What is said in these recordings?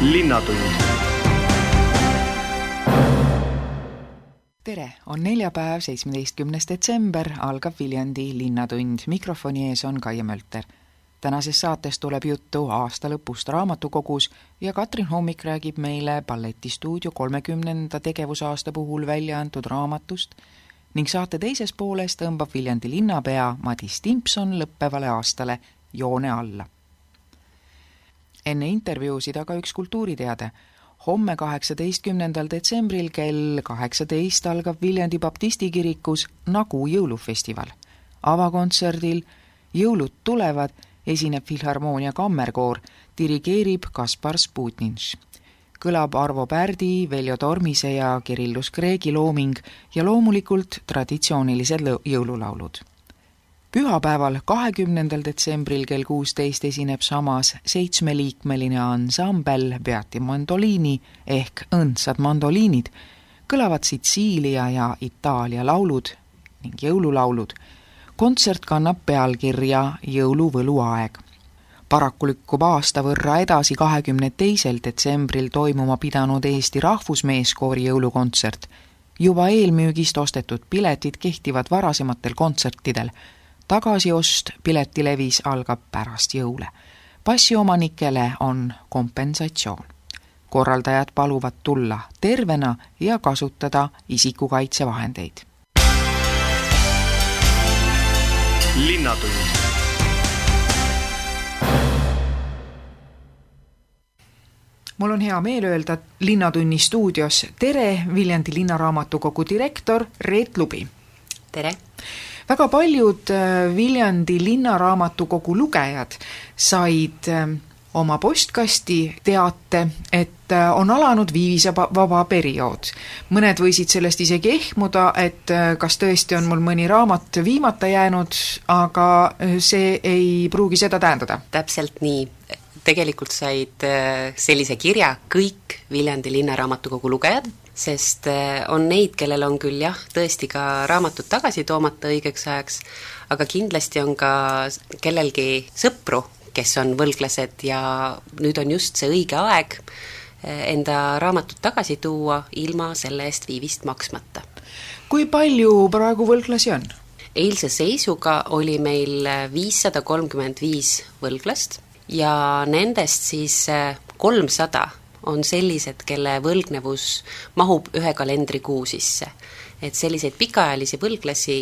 linnatund tere, on neljapäev, seitsmeteistkümnes detsember, algab Viljandi Linnatund, mikrofoni ees on Kaie Mölter. tänases saates tuleb juttu aasta lõpust raamatukogus ja Katrin Hommik räägib meile balletistuudio kolmekümnenda tegevusaasta puhul välja antud raamatust ning saate teises pooles tõmbab Viljandi linnapea Madis Timpson lõppevale aastale joone alla. Enne intervjuusid aga üks kultuuriteade homme, kaheksateistkümnendal detsembril kell kaheksateist algab Viljandi baptisti kirikus Nagu jõulufestival. avakontserdil Jõulud tulevad esineb Filharmoonia kammerkoor, dirigeerib Kaspar Sputnins. kõlab Arvo Pärdi, Veljo Tormise ja Kirillus Kreegi looming ja loomulikult traditsioonilised jõululaulud pühapäeval, kahekümnendal detsembril kell kuusteist esineb samas seitsmeliikmeline ansambel Beati Mandoliini ehk Õndsad mandoliinid, kõlavad Sitsiilia ja Itaalia laulud ning jõululaulud. kontsert kannab pealkirja Jõuluvõluaeg. paraku lükkub aasta võrra edasi kahekümne teisel detsembril toimuma pidanud Eesti Rahvusmeeskoori jõulukontsert. juba eelmüügist ostetud piletid kehtivad varasematel kontsertidel tagasiost piletilevis algab pärast jõule. passiomanikele on kompensatsioon. korraldajad paluvad tulla tervena ja kasutada isikukaitsevahendeid. linnatund mul on hea meel öelda Linnatunni stuudios tere, Viljandi Linnaraamatukogu direktor Reet Lubi. tere! Väga paljud äh, Viljandi Linnaraamatukogu lugejad said äh, oma postkasti teate, et äh, on alanud viivisevaba periood. mõned võisid sellest isegi ehmuda, et kas tõesti on mul mõni raamat viimata jäänud, aga see ei pruugi seda tähendada. täpselt nii. tegelikult said sellise kirja kõik Viljandi Linnaraamatukogu lugejad sest eh, on neid, kellel on küll jah, tõesti ka raamatud tagasi toomata õigeks ajaks, aga kindlasti on ka kellelgi sõpru, kes on võlglased ja nüüd on just see õige aeg eh, enda raamatut tagasi tuua ilma selle eest viivist maksmata. kui palju praegu võlglasi on? eilse seisuga oli meil viissada kolmkümmend viis võlglast ja nendest siis eh, kolmsada on sellised, kelle võlgnevus mahub ühe kalendrikuu sisse. et selliseid pikaajalisi võlglasi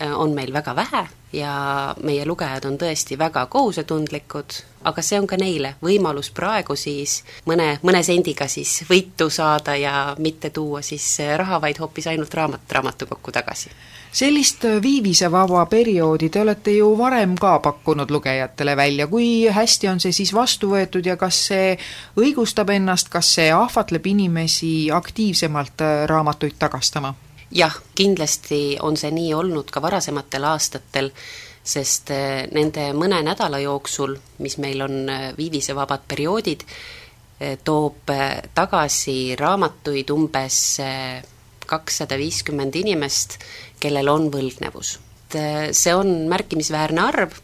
äh, on meil väga vähe ja meie lugejad on tõesti väga kohusetundlikud, aga see on ka neile võimalus praegu siis mõne, mõne sendiga siis võitu saada ja mitte tuua siis raha, vaid hoopis ainult raamat raamatukokku tagasi sellist viivisevaba perioodi te olete ju varem ka pakkunud lugejatele välja, kui hästi on see siis vastu võetud ja kas see õigustab ennast, kas see ahvatleb inimesi aktiivsemalt äh, raamatuid tagastama? jah, kindlasti on see nii olnud ka varasematel aastatel, sest äh, nende mõne nädala jooksul, mis meil on äh, viivisevabad perioodid, toob tagasi raamatuid umbes kakssada viiskümmend inimest, kellel on võlgnevus. et äh, see on märkimisväärne arv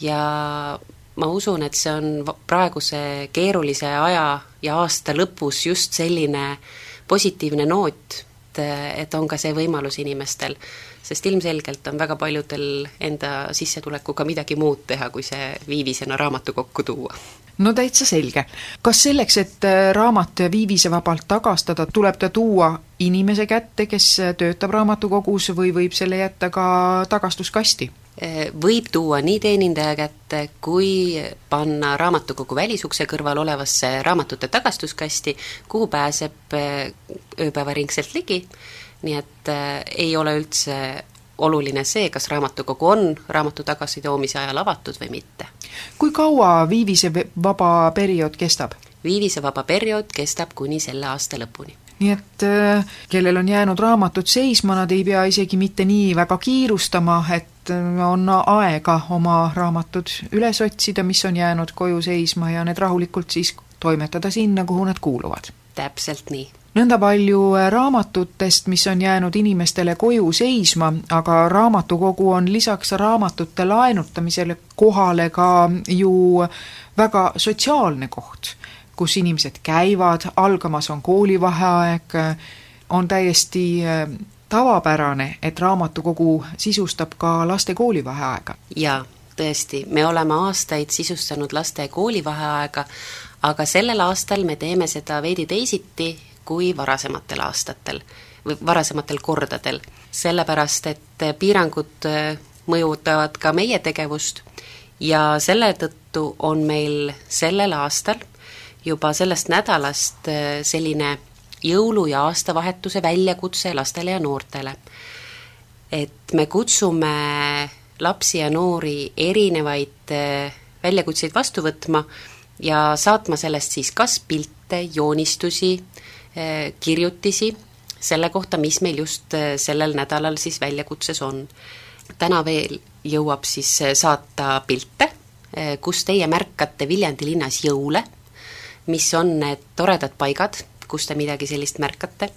ja ma usun, et see on praeguse keerulise aja ja aasta lõpus just selline positiivne noot, et, et on ka see võimalus inimestel, sest ilmselgelt on väga paljudel enda sissetulekuga midagi muud teha, kui see viivisena raamatukokku tuua no täitsa selge. kas selleks, et äh, raamat viivisevabalt tagastada, tuleb ta tuua inimese kätte, kes äh, töötab raamatukogus või võib selle jätta ka tagastuskasti? Äh, võib tuua nii teenindaja kätte, kui panna raamatukogu välisukse kõrval olevasse raamatute tagastuskasti, kuhu pääseb ööpäevaringselt ligi, nii et äh, ei ole üldse oluline see, kas raamatukogu on raamatu tagasitoomise ajal avatud või mitte. kui kaua viivisevaba periood kestab? viivisevaba periood kestab kuni selle aasta lõpuni nii et äh, kellel on jäänud raamatud seisma, nad ei pea isegi mitte nii väga kiirustama, et äh, on aega oma raamatud üles otsida, mis on jäänud koju seisma ja need rahulikult siis toimetada sinna, kuhu nad kuuluvad. täpselt nii nõnda palju äh, raamatutest, mis on jäänud inimestele koju seisma, aga raamatukogu on lisaks raamatute laenutamisele kohale ka ju väga sotsiaalne koht. kus inimesed käivad, algamas on koolivaheaeg, on täiesti tavapärane, et raamatukogu sisustab ka laste koolivaheaega. jaa, tõesti, me oleme aastaid sisustanud laste koolivaheaega, aga sellel aastal me teeme seda veidi teisiti kui varasematel aastatel või varasematel kordadel, sellepärast et piirangud äh, mõjutavad ka meie tegevust ja selle tõttu on meil sellel aastal juba sellest nädalast äh, selline jõulu- ja aastavahetuse väljakutse lastele ja noortele. et me kutsume lapsi ja noori erinevaid äh, väljakutseid vastu võtma ja saatma sellest siis kas pilte, joonistusi, kirjutisi selle kohta, mis meil just äh, sellel nädalal siis väljakutses on. täna veel jõuab siis saata pilte, kus teie märkate Viljandi linnas jõule, mis on need toredad paigad, kus te midagi sellist märkate.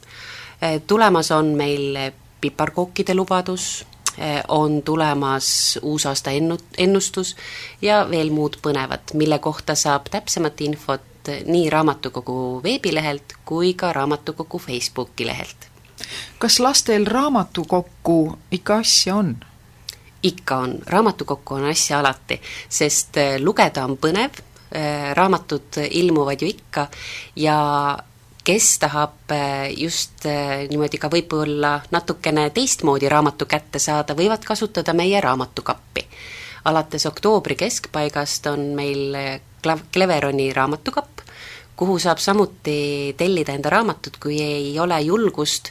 Eh, tulemas on meil piparkookide lubadus, eh, on tulemas uusaasta ennu-, ennustus ja veel muud põnevat, mille kohta saab täpsemat infot nii raamatukogu veebilehelt kui ka raamatukogu Facebooki lehelt. kas lastel raamatukokku ikka asja on? ikka on, raamatukokku on asja alati, sest eh, lugeda on põnev, raamatud ilmuvad ju ikka ja kes tahab äh, just niimoodi ka võib-olla natukene teistmoodi raamatu kätte saada, võivad kasutada meie raamatukappi. alates oktoobri keskpaigast on meil Cleveroni raamatukapp, kuhu saab samuti tellida enda raamatut, kui ei ole julgust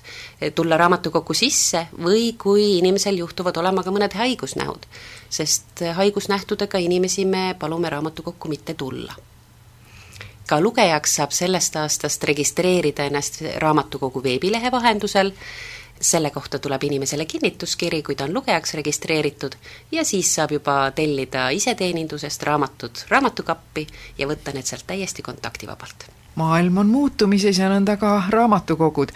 tulla raamatukokku sisse või kui inimesel juhtuvad olema ka mõned haigusnähud. sest haigusnähtudega inimesi me palume raamatukokku mitte tulla ka lugejaks saab sellest aastast registreerida ennast raamatukogu veebilehe vahendusel, selle kohta tuleb inimesele kinnituskiri, kui ta on lugejaks registreeritud, ja siis saab juba tellida iseteenindusest raamatud raamatukappi ja võtta need sealt täiesti kontaktivabalt. maailm on muutumises ja nõnda ka raamatukogud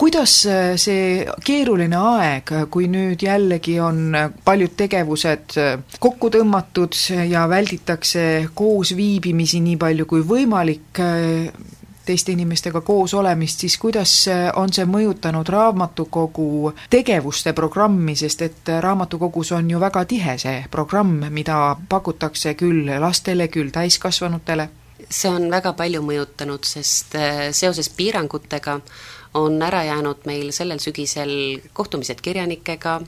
kuidas äh, see keeruline aeg, kui nüüd jällegi on paljud tegevused äh, kokku tõmmatud ja välditakse koosviibimisi nii palju kui võimalik, äh, teiste inimestega koos olemist, siis kuidas on see mõjutanud raamatukogu tegevuste programmi, sest et raamatukogus on ju väga tihe see programm, mida pakutakse küll lastele, küll täiskasvanutele? see on väga palju mõjutanud, sest seoses piirangutega on ära jäänud meil sellel sügisel kohtumised kirjanikega,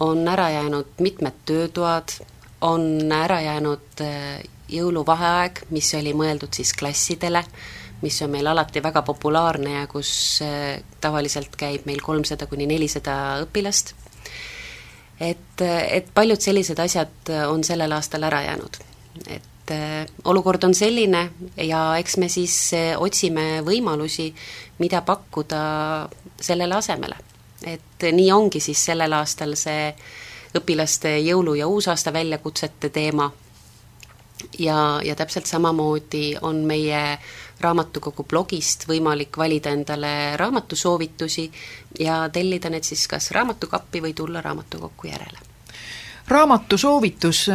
on ära jäänud mitmed töötoad, on ära jäänud äh, jõuluvaheaeg, mis oli mõeldud siis klassidele, mis on meil alati väga populaarne ja kus äh, tavaliselt käib meil kolmsada kuni nelisada õpilast. et, et paljud sellised asjad on sellel aastal ära jäänud. et olukord on selline ja eks me siis otsime võimalusi, mida pakkuda sellele asemele. et nii ongi siis sellel aastal see õpilaste jõulu- ja uusaasta väljakutsete teema ja, ja täpselt samamoodi on meie raamatukogu blogist võimalik valida endale raamatusoovitusi ja tellida need siis kas raamatukappi või tulla raamatukokku järele. raamatusoovitus,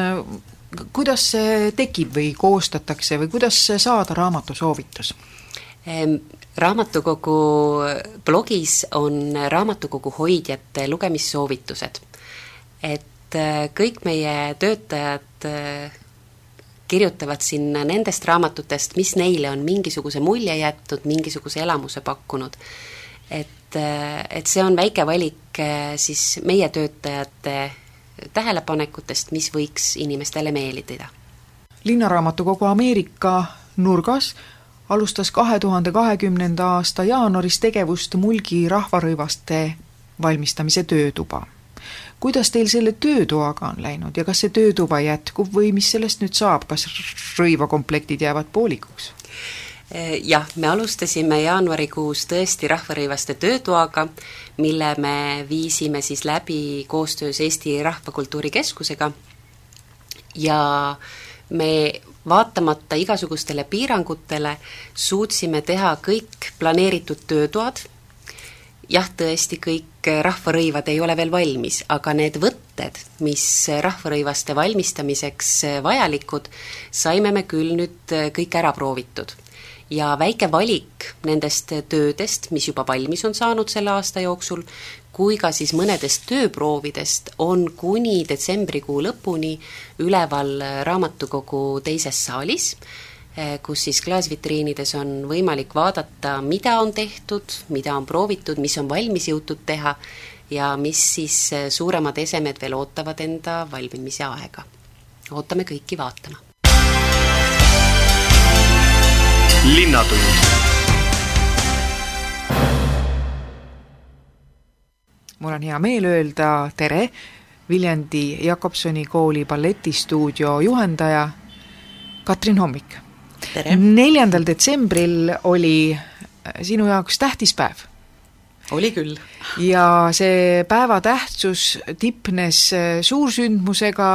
kuidas see tekib või koostatakse või kuidas saada raamatusoovitus? raamatukogu blogis on raamatukogu hoidjate lugemissoovitused. et äh, kõik meie töötajad äh, kirjutavad sinna nendest raamatutest, mis neile on mingisuguse mulje jätnud, mingisuguse elamuse pakkunud. et, äh, et see on väike valik siis meie töötajate tähelepanekutest, mis võiks inimestele meeldida. linnaraamatukogu Ameerika nurgas alustas kahe tuhande kahekümnenda aasta jaanuaris tegevust Mulgi rahvarõivaste valmistamise töötuba. Kuidas teil selle töötoaga on läinud ja kas see töötuba jätkub või mis sellest nüüd saab, kas rõivakomplektid jäävad poolikuks? jah, me alustasime jaanuarikuus tõesti rahvarõivaste töötoaga, mille me viisime siis läbi koostöös Eesti Rahvakultuuri Keskusega ja me vaatamata igasugustele piirangutele suutsime teha kõik planeeritud töötoad, jah, tõesti, kõik rahvarõivad ei ole veel valmis, aga need võtted, mis rahvarõivaste valmistamiseks vajalikud, saime me küll nüüd kõik ära proovitud. Ja väike valik nendest töödest, mis juba valmis on saanud selle aasta jooksul, kui ka siis mõnedest tööproovidest on kuni detsembrikuu lõpuni üleval raamatukogu teises saalis, kus siis klaasvitriinides on võimalik vaadata, mida on tehtud, mida on proovitud, mis on valmis jõutud teha ja mis siis suuremad esemed veel ootavad enda valmimise aega. ootame kõiki vaatama linnatund mul on hea meel öelda tere Viljandi Jakobsoni kooli balletistuudio juhendaja Katrin Hommik. Neljandal detsembril oli sinu jaoks tähtis päev. oli küll. ja see päeva tähtsus tipnes suursündmusega,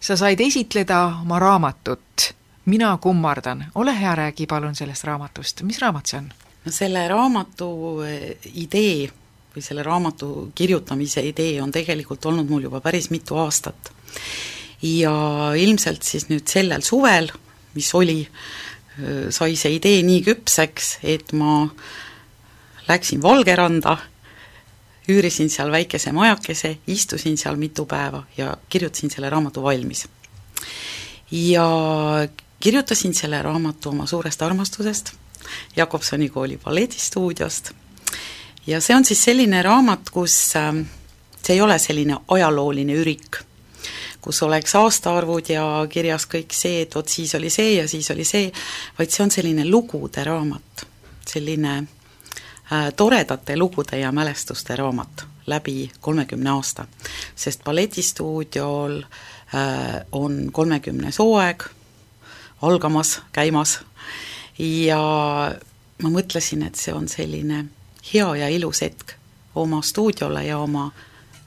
sa said esitleda oma raamatut mina kummardan, ole hea, räägi palun sellest raamatust, mis raamat see on? no selle raamatu eh, idee või selle raamatu kirjutamise idee on tegelikult olnud mul juba päris mitu aastat. ja ilmselt siis nüüd sellel suvel, mis oli, sai see idee nii küpseks, et ma läksin Valgeranda, üürisin seal väikese majakese, istusin seal mitu päeva ja kirjutasin selle raamatu valmis. ja kirjutasin selle raamatu oma suurest armastusest, Jakobsoni kooli balletistuudiost, ja see on siis selline raamat, kus ähm, see ei ole selline ajalooline ürik, kus oleks aastaarvud ja kirjas kõik see, et vot siis oli see ja siis oli see, vaid see on selline lugude raamat, selline äh, toredate lugude ja mälestuste raamat läbi kolmekümne aasta. sest balletistuudiol äh, on kolmekümnes hooaeg, algamas, käimas ja ma mõtlesin, et see on selline hea ja ilus hetk oma stuudiole ja oma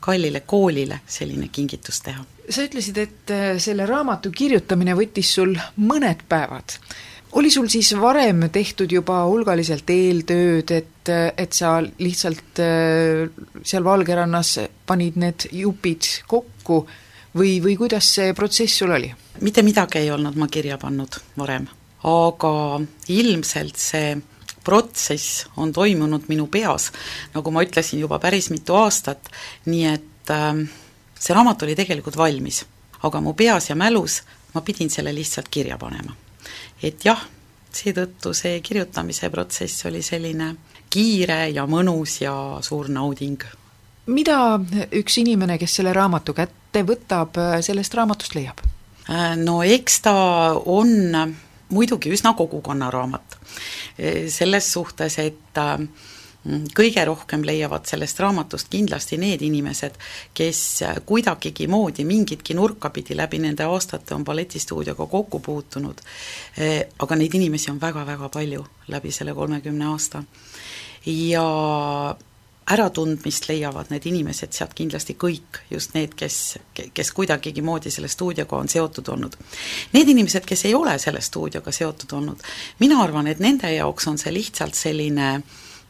kallile koolile selline kingitus teha. sa ütlesid, et äh, selle raamatu kirjutamine võttis sul mõned päevad. oli sul siis varem tehtud juba hulgaliselt eeltööd, et, et sa lihtsalt äh, seal Valgerannas panid need jupid kokku või, või kuidas see protsess sul oli? mitte midagi ei olnud ma kirja pannud varem, aga ilmselt see protsess on toimunud minu peas, nagu ma ütlesin, juba päris mitu aastat, nii et äh, see raamat oli tegelikult valmis. aga mu peas ja mälus ma pidin selle lihtsalt kirja panema. et jah, seetõttu see kirjutamise protsess oli selline kiire ja mõnus ja suur nauding. mida üks inimene, kes selle raamatu kätte võtab, sellest raamatust leiab? Äh, no eks ta on muidugi üsna kogukonnaraamat. Äh, selles suhtes, et äh, kõige rohkem leiavad sellest raamatust kindlasti need inimesed, kes kuidagigi moodi mingitki nurka pidi läbi nende aastate on balletistuudioga kokku puutunud, aga neid inimesi on väga-väga palju läbi selle kolmekümne aasta. ja äratundmist leiavad need inimesed sealt kindlasti kõik, just need, kes, kes kuidagigi moodi selle stuudioga on seotud olnud. Need inimesed, kes ei ole selle stuudioga seotud olnud, mina arvan, et nende jaoks on see lihtsalt selline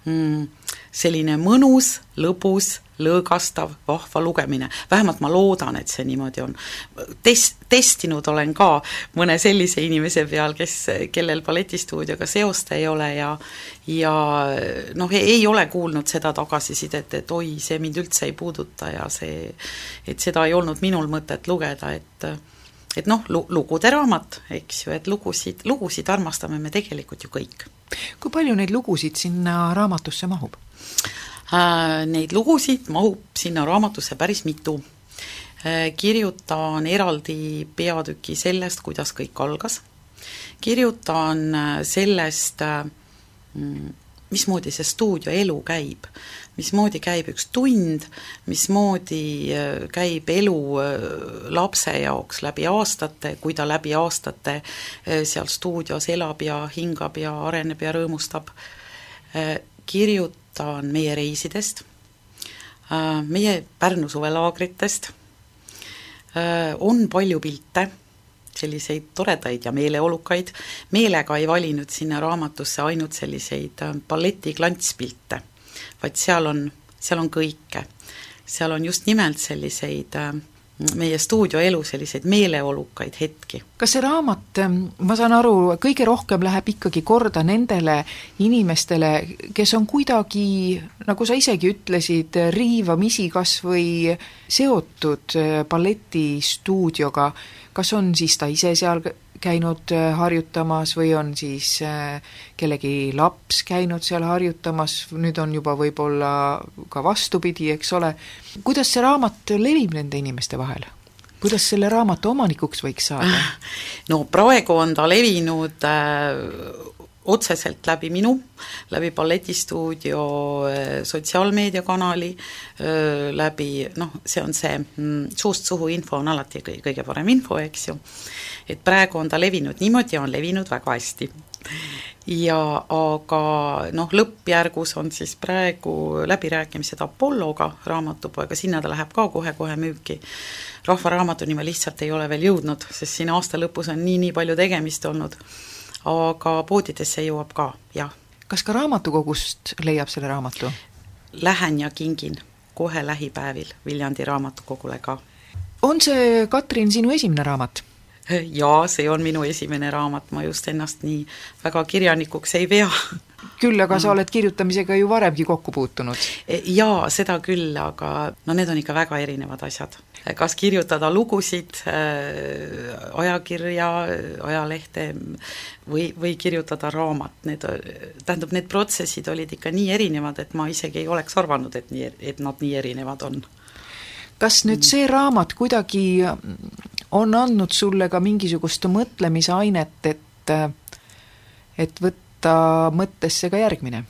mm, selline mõnus, lõbus, lõõgastav, vahva lugemine, vähemalt ma loodan, et see niimoodi on. Test, testinud olen ka mõne sellise inimese peal, kes, kellel balletistuudioga seost ei ole ja ja noh, ei ole kuulnud seda tagasisidet, et oi, see mind üldse ei puuduta ja see, et seda ei olnud minul mõtet lugeda, et et noh, lu-, lugude raamat, eks ju, et lugusid, lugusid armastame me tegelikult ju kõik. kui palju neid lugusid sinna raamatusse mahub? Äh, neid lugusid mahub sinna raamatusse päris mitu. Äh, kirjutan eraldi peatüki sellest, kuidas kõik algas, kirjutan äh, sellest, mm, mismoodi see stuudioelu käib, mismoodi käib üks tund, mismoodi käib elu lapse jaoks läbi aastate, kui ta läbi aastate seal stuudios elab ja hingab ja areneb ja rõõmustab, kirjutan meie reisidest, äh, meie Pärnu suvelaagritest, äh, on palju pilte, selliseid toredaid ja meeleolukaid, meelega ei valinud sinna raamatusse ainult selliseid äh, balleti klantspilte, vaid seal on, seal on kõike. seal on just nimelt selliseid meie stuudioelu selliseid meeleolukaid hetki. kas see raamat, ma saan aru, kõige rohkem läheb ikkagi korda nendele inimestele, kes on kuidagi, nagu sa isegi ütlesid, riivamisi kas või seotud balletistuudioga, kas on siis ta ise seal käinud äh, harjutamas või on siis äh, kellegi laps käinud seal harjutamas, nüüd on juba võib-olla ka vastupidi, eks ole, kuidas see raamat levib nende inimeste vahel? kuidas selle raamatu omanikuks võiks saada? no praegu on ta levinud äh, otseselt läbi minu, läbi balletistuudio sotsiaalmeediakanali, läbi noh, see on see mm, suust suhu info on alati kõige parem info, eks ju, et praegu on ta levinud niimoodi ja on levinud väga hästi. ja aga noh, lõppjärgus on siis praegu läbirääkimised Apolloga, raamatupoega, sinna ta läheb ka kohe-kohe müüki. rahva Raamatuni ma lihtsalt ei ole veel jõudnud, sest siin aasta lõpus on nii-nii palju tegemist olnud, aga poodidesse jõuab ka, jah. kas ka raamatukogust leiab selle raamatu? Lähen ja kingin kohe lähipäevil Viljandi raamatukogule ka. on see, Katrin, sinu esimene raamat? jaa, see on minu esimene raamat, ma just ennast nii väga kirjanikuks ei pea. Küll aga sa oled kirjutamisega ju varemgi kokku puutunud? E, jaa, seda küll, aga no need on ikka väga erinevad asjad. kas kirjutada lugusid äh,, ajakirja, ajalehte või, või kirjutada raamat, need, tähendab, need protsessid olid ikka nii erinevad, et ma isegi ei oleks arvanud, et nii, et nad nii erinevad on kas nüüd see raamat kuidagi on andnud sulle ka mingisugust mõtlemisainet, et et võtta mõttesse ka järgmine?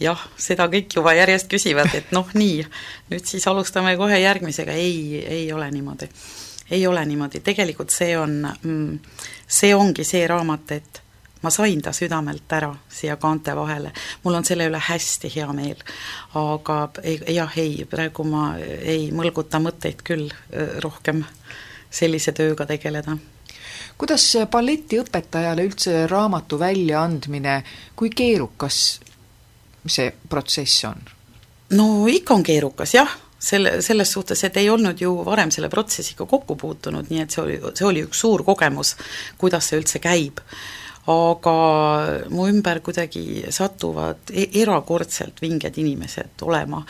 jah, seda kõik juba järjest küsivad, et noh, nii, nüüd siis alustame kohe järgmisega, ei, ei ole niimoodi. ei ole niimoodi, tegelikult see on, mm, see ongi see raamat, et ma sain ta südamelt ära siia kaante vahele, mul on selle üle hästi hea meel. aga ei, jah, ei, praegu ma ei mõlguta mõtteid küll rohkem sellise tööga tegeleda kuidas balletiõpetajale üldse raamatu väljaandmine, kui keerukas see protsess on? no ikka on keerukas jah, selle, selles suhtes, et ei olnud ju varem selle protsessiga kokku puutunud, nii et see oli, see oli üks suur kogemus, kuidas see üldse käib aga mu ümber kuidagi satuvad e-, erakordselt vinged inimesed olema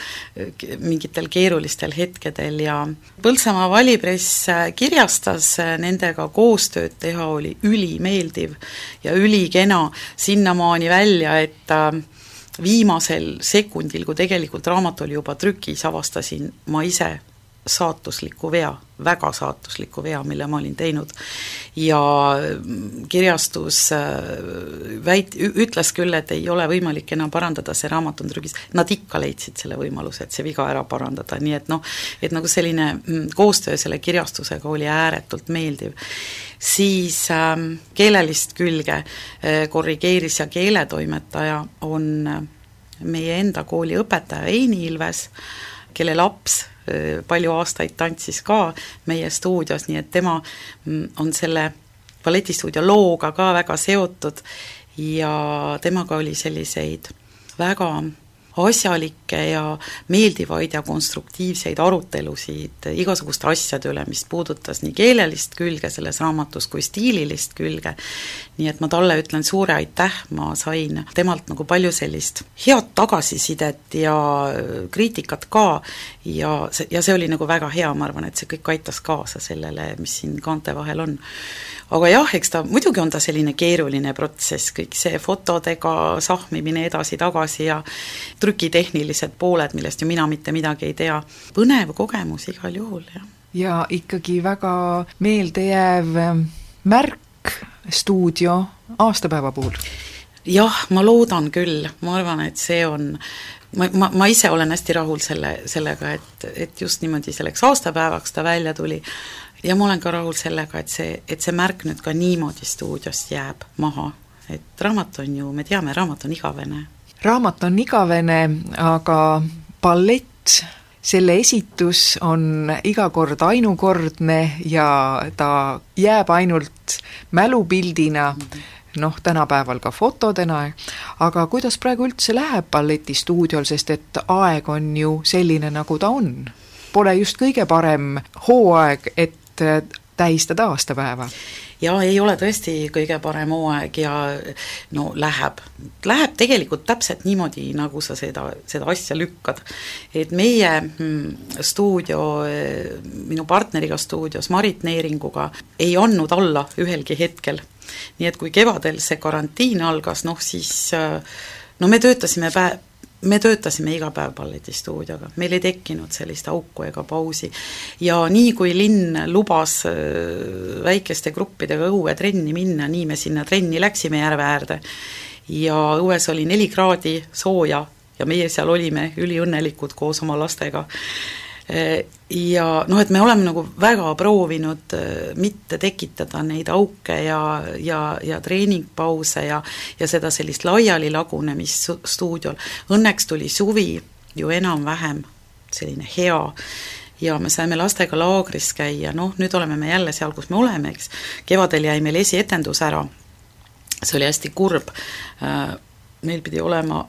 mingitel keerulistel hetkedel ja Põltsamaa valipress kirjastas nendega koostööd teha, oli ülimeeldiv ja ülikena, sinnamaani välja, et äh, viimasel sekundil, kui tegelikult raamat oli juba trükis, avastasin ma ise saatusliku vea, väga saatusliku vea, mille ma olin teinud. ja kirjastus äh, väit-, ütles küll, et ei ole võimalik enam parandada, see raamat on trükis, nad ikka leidsid selle võimaluse, et see viga ära parandada, nii et noh, et nagu selline mm, koostöö selle kirjastusega oli ääretult meeldiv. siis äh, keelelist külge äh, korrigeeris ja keeletoimetaja on äh, meie enda kooli õpetaja Eini Ilves, kelle laps palju aastaid tantsis ka meie stuudios, nii et tema mm, on selle balletistuudio looga ka väga seotud ja temaga oli selliseid väga asjalikke ja meeldivaid ja konstruktiivseid arutelusid igasuguste asjade üle, mis puudutas nii keelelist külge selles raamatus kui stiililist külge, nii et ma talle ütlen suure aitäh, ma sain temalt nagu palju sellist head tagasisidet ja kriitikat ka ja see, ja see oli nagu väga hea, ma arvan, et see kõik aitas kaasa sellele, mis siin kaante vahel on aga jah, eks ta, muidugi on ta selline keeruline protsess, kõik see fotodega sahmimine edasi-tagasi ja trükitehnilised pooled, millest ju mina mitte midagi ei tea. põnev kogemus igal juhul, jah. ja ikkagi väga meeldejääv ähm, märk stuudio aastapäeva puhul? jah, ma loodan küll, ma arvan, et see on ma, ma, ma ise olen hästi rahul selle, sellega, et, et just niimoodi selleks aastapäevaks ta välja tuli, ja ma olen ka rahul sellega, et see, et see märk nüüd ka niimoodi stuudiost jääb maha, et raamat on ju, me teame, raamat on igavene. raamat on igavene, aga ballett, selle esitus on iga kord ainukordne ja ta jääb ainult mälupildina mm, -hmm. noh, tänapäeval ka fotodena, aga kuidas praegu üldse läheb balletistuudiol, sest et aeg on ju selline, nagu ta on pole just kõige parem hooaeg, et tähistada aastapäeva ja ei ole tõesti kõige parem hooaeg ja no läheb, läheb tegelikult täpselt niimoodi, nagu sa seda, seda asja lükkad. et meie mm, stuudio, minu partneriga stuudios, Marit Neeringuga, ei andnud alla ühelgi hetkel. nii et kui kevadel see karantiin algas, noh siis no me töötasime pä-, me töötasime iga päev balletistuudioga, meil ei tekkinud sellist auku ega pausi. ja nii, kui linn lubas äh, väikeste gruppidega õue trenni minna, nii me sinna trenni läksime järve äärde. ja õues oli neli kraadi sooja ja meie seal olime üliõnnelikud koos oma lastega ja noh, et me oleme nagu väga proovinud äh, mitte tekitada neid auke ja, ja, ja treeningpause ja ja seda sellist laialilagunemist stuudiol. Õnneks tuli suvi ju enam-vähem selline hea ja me saime lastega laagris käia, noh, nüüd oleme me jälle seal, kus me oleme, eks, kevadel jäi meil esietendus ära, see oli hästi kurb, äh, meil pidi olema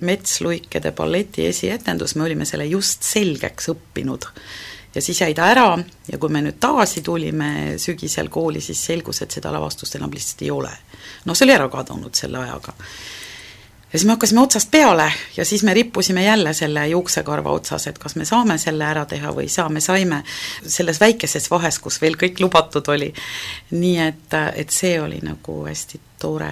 Metsluikede balleti esietendus, me olime selle just selgeks õppinud. ja siis jäi ta ära ja kui me nüüd tagasi tulime sügisel kooli, siis selgus, et seda lavastust enam lihtsalt ei ole. noh, see oli ära kadunud selle ajaga ja siis me hakkasime otsast peale ja siis me rippusime jälle selle juuksekarva otsas, et kas me saame selle ära teha või ei saa, me saime selles väikeses vahes, kus veel kõik lubatud oli. nii et, et see oli nagu hästi tore.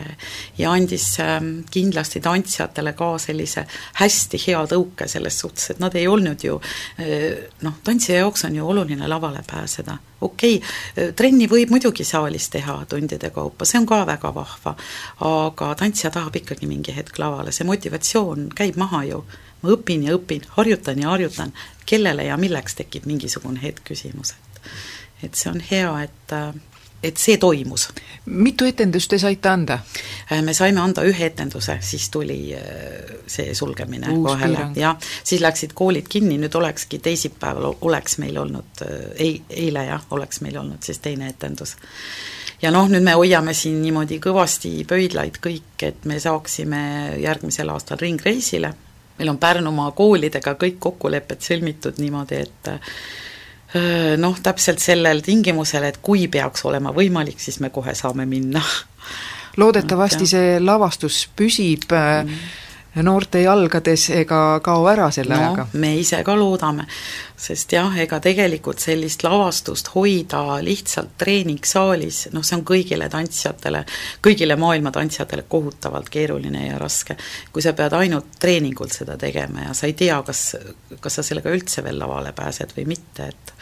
Ja andis ähm, kindlasti tantsijatele ka sellise hästi hea tõuke selles suhtes, et nad ei olnud ju äh, noh, tantsija jaoks on ju oluline lavale pääseda. okei okay,, äh, trenni võib muidugi saalis teha tundide kaupa, see on ka väga vahva, aga tantsija tahab ikkagi mingi hetk lavale, see motivatsioon käib maha ju. Ma õpin ja õpin, harjutan ja harjutan, kellele ja milleks tekib mingisugune hetk küsimus, et et see on hea, et äh, et see toimus. mitu etendust te saite anda? Äh, me saime anda ühe etenduse, siis tuli äh, see sulgemine Uus kohele, jah, siis läksid koolid kinni, nüüd olekski teisipäeval, oleks meil olnud, äh, ei, eile jah, oleks meil olnud siis teine etendus. ja noh, nüüd me hoiame siin niimoodi kõvasti pöidlaid kõik, et me saaksime järgmisel aastal ringreisile, meil on Pärnumaa koolidega kõik kokkulepped sõlmitud niimoodi, et noh, täpselt sellel tingimusel, et kui peaks olema võimalik, siis me kohe saame minna. loodetavasti see lavastus püsib mm noorte jalgades ega kao ära selle no, ajaga? me ise ka loodame, sest jah, ega tegelikult sellist lavastust hoida lihtsalt treeningsaalis, noh, see on kõigile tantsijatele, kõigile maailma tantsijatele kohutavalt keeruline ja raske. kui sa pead ainult treeningult seda tegema ja sa ei tea, kas, kas sa sellega üldse veel lavale pääsed või mitte, et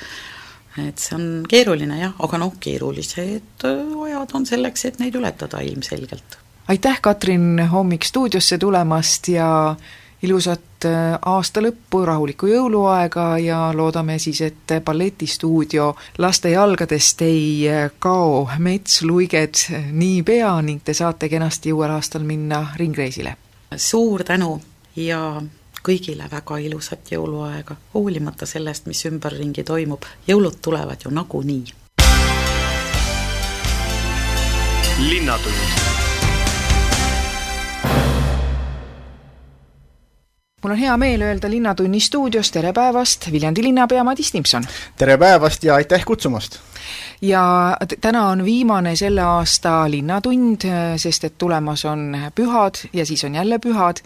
et see on keeruline jah, aga noh, keerulised ajad on selleks, et neid ületada ilmselgelt aitäh, Katrin, hommik stuudiosse tulemast ja ilusat äh, aasta lõppu, rahulikku jõuluaega ja loodame siis, et balletistuudio laste jalgadest ei äh, kao metsluiged niipea ning te saate kenasti uuel aastal minna ringreisile. suur tänu ja kõigile väga ilusat jõuluaega, hoolimata sellest, mis ümberringi toimub, jõulud tulevad ju nagunii. linnatund mul on hea meel öelda Linnatunni stuudios tere päevast, Viljandi linnapea Madis Timpson! tere päevast ja aitäh kutsumast! ja täna on viimane selle aasta Linnatund, sest et tulemas on pühad ja siis on jälle pühad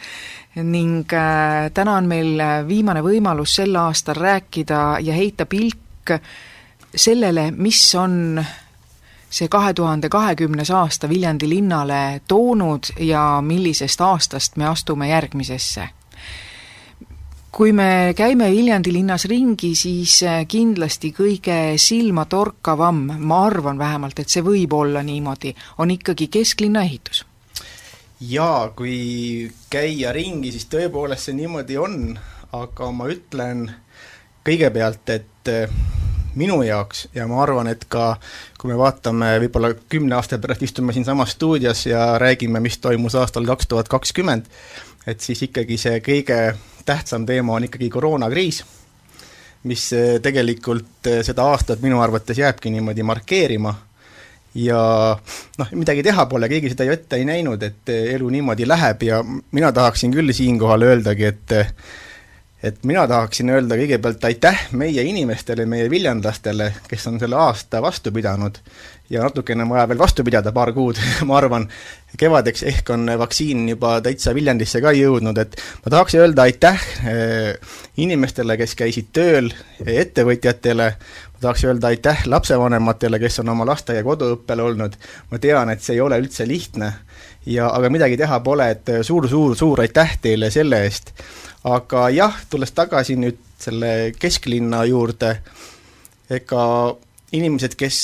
ning äh, täna on meil viimane võimalus sel aastal rääkida ja heita pilk sellele, mis on see kahe tuhande kahekümnes aasta Viljandi linnale toonud ja millisest aastast me astume järgmisesse kui me käime Viljandi linnas ringi, siis äh, kindlasti kõige silmatorkavam, ma arvan vähemalt, et see võib olla niimoodi, on ikkagi kesklinna ehitus. jaa, kui käia ringi, siis tõepoolest see niimoodi on, aga ma ütlen kõigepealt, et äh, minu jaoks ja ma arvan, et ka kui me vaatame võib-olla kümne aasta pärast istume siinsamas stuudios ja räägime, mis toimus aastal kaks tuhat kakskümmend, et siis ikkagi see kõige tähtsam teema on ikkagi koroonakriis, mis eh, tegelikult eh, seda aastat minu arvates jääbki niimoodi markeerima. Ja noh, midagi teha pole, keegi seda ju ette ei näinud, et eh, elu niimoodi läheb ja mina tahaksin küll siinkohal öeldagi, et et mina tahaksin öelda kõigepealt aitäh meie inimestele, meie viljandlastele, kes on selle aasta vastu pidanud. Ja natukene on vaja veel vastu pidada, paar kuud ma arvan, kevadeks ehk on vaktsiin juba täitsa Viljandisse ka jõudnud, et ma tahaks öelda aitäh eh, inimestele, kes käisid tööl, ettevõtjatele, ma tahaks öelda aitäh lapsevanematele, kes on oma lasteaia koduõppel olnud, ma tean, et see ei ole üldse lihtne ja aga midagi teha pole, et suur-suur-suur aitäh teile selle eest. Aga jah, tulles tagasi nüüd selle kesklinna juurde, ega inimesed, kes